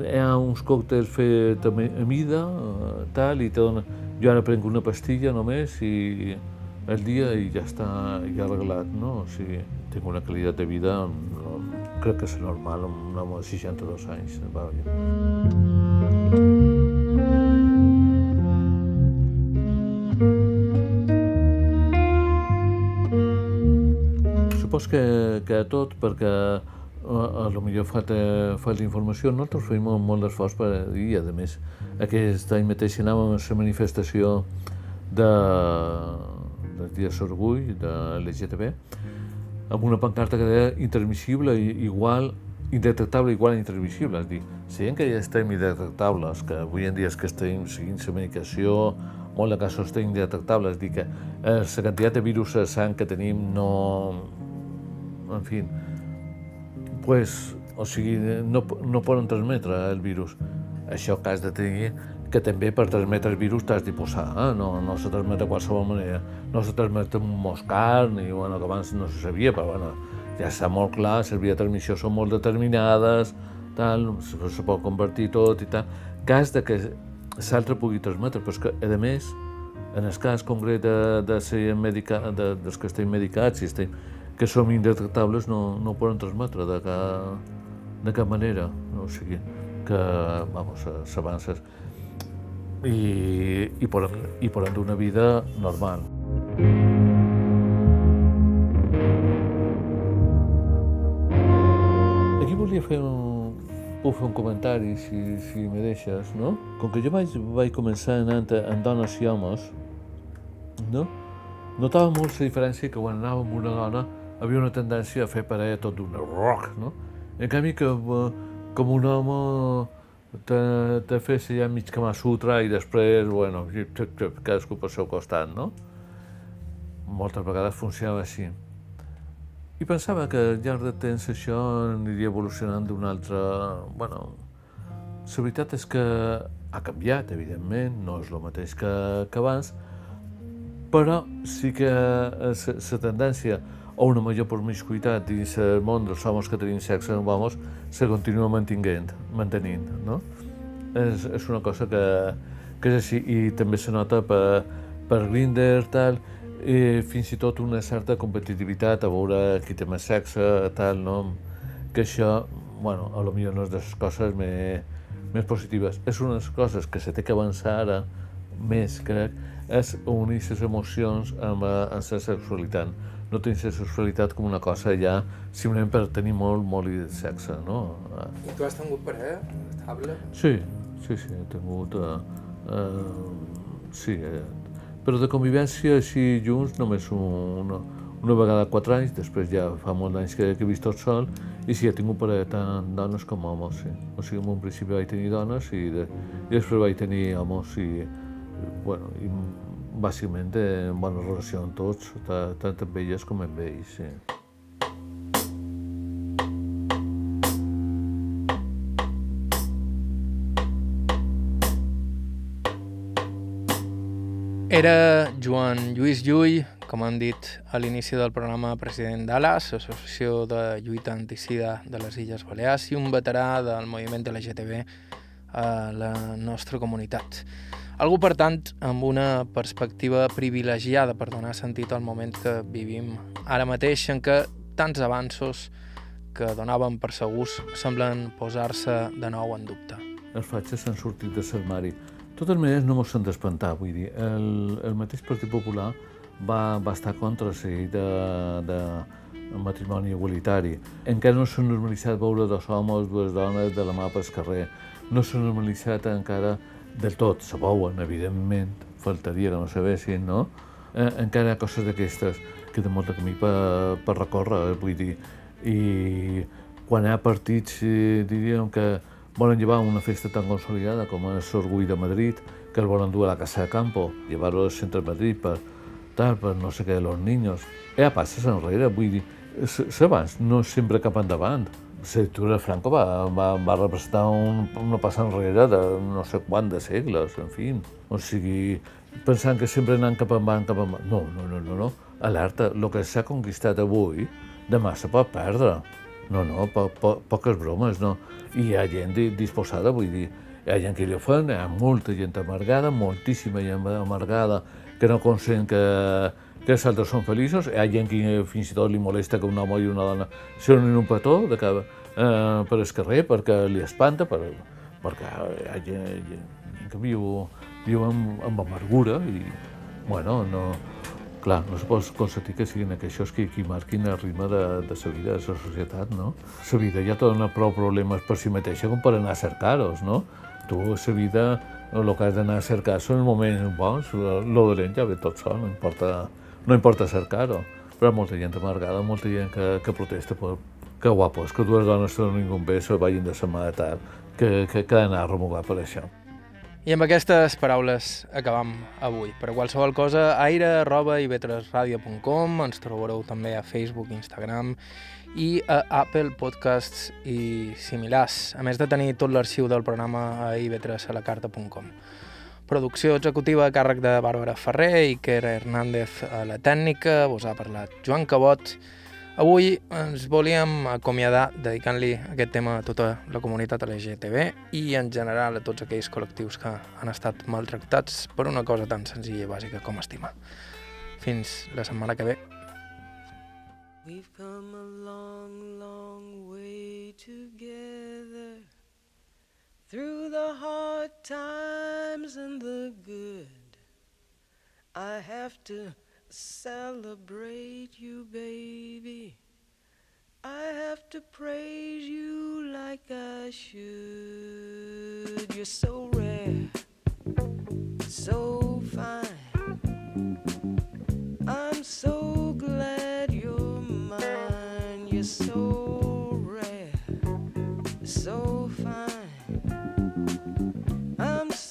hi ha uns còctels fets a mida, eh, tal, i te dona... Jo ara prenc una pastilla només i el dia i ja està ja arreglat, no? O sigui, tinc una qualitat de vida, no, crec que és normal, un home de 62 anys. Va, ja. Supos que, que tot, perquè a, a lo millor falta, falta informació, nosaltres fem molt d'esforç per dir, a més, aquest any mateix anàvem a la manifestació de, del dia d'orgull de l'LGTB, amb una pancarta que deia intermissible, igual, indetectable igual a intransmissible, és dir, sent que ja estem indetectables, que avui en dia és que estem seguint la medicació, molt de casos estem indetectables, és dir, que eh, la quantitat de virus a sang que tenim no, en fi, pues, o sigui, no, no poden transmetre el virus. Això que has de tenir que també per transmetre el virus t'has de posar, eh? no, no se transmet de qualsevol manera. No se transmet un moscar, ni bueno, que abans no se sabia, però bueno, ja està molt clar, les vies de transmissió són molt determinades, tal, se, pot convertir tot i tal. Cas de que l'altre pugui transmetre, però és que, a més, en el cas concret de, de ser medica, de, dels que estem medicats i estem, que som indetectables, no, no ho poden transmetre de cap, de cap manera. O sigui, que, vamos, s'avances i, i, poden, i poden dur una vida normal. Aquí volia fer un, puc fer un comentari, si, si me deixes, no? Com que jo vaig, vaig començar anant en dones i homes, no? Notava molt la diferència que quan anava amb una dona havia una tendència a fer parella tot d'una rock, no? En canvi que com un home te, te fes ja mig que Sutra i després, bueno, cadascú pel seu costat, no? Moltes vegades funcionava així. I pensava que al llarg de temps això aniria evolucionant d'una altra... Bueno, la veritat és que ha canviat, evidentment, no és el mateix que, que abans, però sí que la tendència a una major promiscuitat dins el món dels homes que tenim sexe amb homes se continua mantinguent, mantenint, no? És, és una cosa que, que és així i també se nota per, per Grindr, tal, i fins i tot una certa competitivitat a veure qui té més sexe, tal, no? Que això, bueno, a lo millor no és de les coses més, més positives. És una de les coses que se té que avançar ara més, crec, és unir les emocions amb, eh, amb la sexualitat. No tenir la sexualitat com una cosa ja simplement per tenir molt, molt de sexe, no? I tu has tingut parella estable? Sí, sí, sí, he tingut... Uh, uh, sí, eh, però de convivència així junts només una, una vegada quatre anys, després ja fa molts anys que, que he vist tot sol, i sí, he tingut parella tant dones com homes, sí. O sigui, en un principi vaig tenir dones i, de, i després vaig tenir homes i, bueno, i bàsicament en bona relació amb tots, tant amb elles com amb ells. Sí. Era Joan Lluís Llull, com hem dit a l'inici del programa, president d'ALAS, Associació de Lluita Anticida de les Illes Balears, i un veterà del moviment de la GTB a la nostra comunitat. Algú, per tant, amb una perspectiva privilegiada per donar sentit al moment que vivim ara mateix, en què tants avanços que donaven per segurs semblen posar-se de nou en dubte. Els fatxes s'han sortit de l'armari. De totes maneres, no mos s'han d'espantar, vull dir, el, el mateix Partit Popular va, va estar contra la llei de, de matrimoni igualitari. Encara no s'ha normalitzat veure dos homes, dues dones de la mà pel carrer. No s'ha normalitzat encara del tot, se veuen, evidentment, faltaria que no sabessin, no? Eh, encara hi ha coses d'aquestes que té molt de camí per, per recórrer, eh, vull dir, i quan hi ha partits, eh, diríem que volen llevar una festa tan consolidada com és l'Orgull de Madrid, que el volen dur a la Casa de Campo, llevar-lo al centre de Madrid per, tal, per no sé què, los niños. Ja passes enrere, vull dir, s'abans no sempre cap endavant. De Franco va, va, va representar un, una passa enrere de no sé quant de segles, en fi. O sigui, pensant que sempre anant cap endavant, cap endavant. No, no, no, no, no. Alerta, el que s'ha conquistat avui, demà se pot perdre. No, no, po, po, poques bromes, no. I hi ha gent disposada, vull dir, hi ha gent que li fan, hi ha molta gent amargada, moltíssima gent amargada, que no consent que, els altres són feliços, hi ha gent que fins i tot li molesta que un home i una dona se donin un petó de que, eh, per el carrer perquè li espanta, per, perquè hi ha gent, gent que viu, viu amb, amb amargura i, bueno, no, clar, no se pot constatar que siguin aquests que, que marquin el ritme de, de la vida, de la societat, no? La vida ja dona prou problemes per si mateixa com per anar a cercar-los, no? Tu, la vida, el que has d'anar a cercar són els moments bons, el dolent ja ve tot sol, no importa no importa cercar-ho, però hi molta gent amargada, molta gent que, que protesta per que guapos, que dues dones no ningú bé, se vagin de mare tard, que, que, que d'anar a remugar per això. I amb aquestes paraules acabam avui. Per qualsevol cosa, aire arroba ivetresradio.com, ens trobareu també a Facebook, Instagram i a Apple Podcasts i similars, a més de tenir tot l'arxiu del programa a ivetresalacarta.com. Producció executiva a càrrec de Bàrbara Ferrer i Kera Hernández a la tècnica, vos ha parlat Joan Cabot, Avui ens volíem acomiadar dedicant-li aquest tema a tota la comunitat LGTB i en general a tots aquells col·lectius que han estat maltractats per una cosa tan senzilla i bàsica com estimar. Fins la setmana que ve. We've come a Through the hard times and the good I have to celebrate you, baby. I have to praise you like I should. You're so rare, so fine. I'm so glad you're mine. You're so rare, so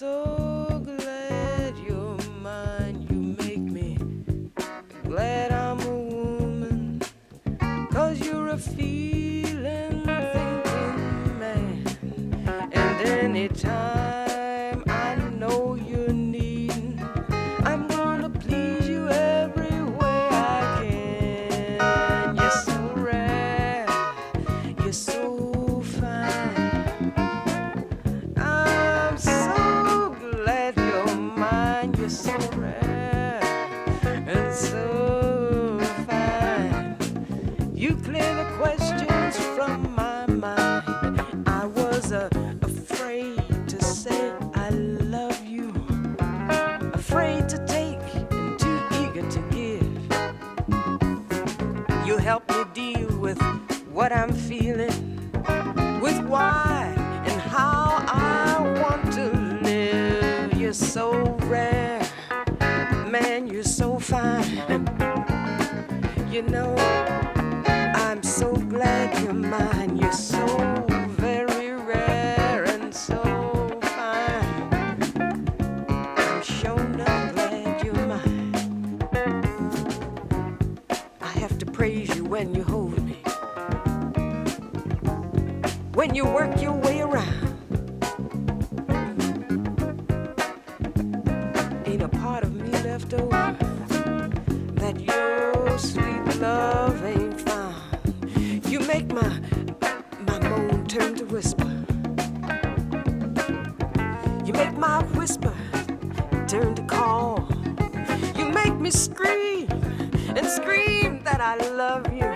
so glad you're mine. You make me glad I'm a woman. Cause you're a feeling, thinking man. And anytime. What I'm feeling, with why and how I want to live. You're so rare, man, you're so fine. You know, when you work your way around. Ain't a part of me left over that your sweet love ain't found. You make my my moan turn to whisper. You make my whisper turn to call. You make me scream and scream that I love you.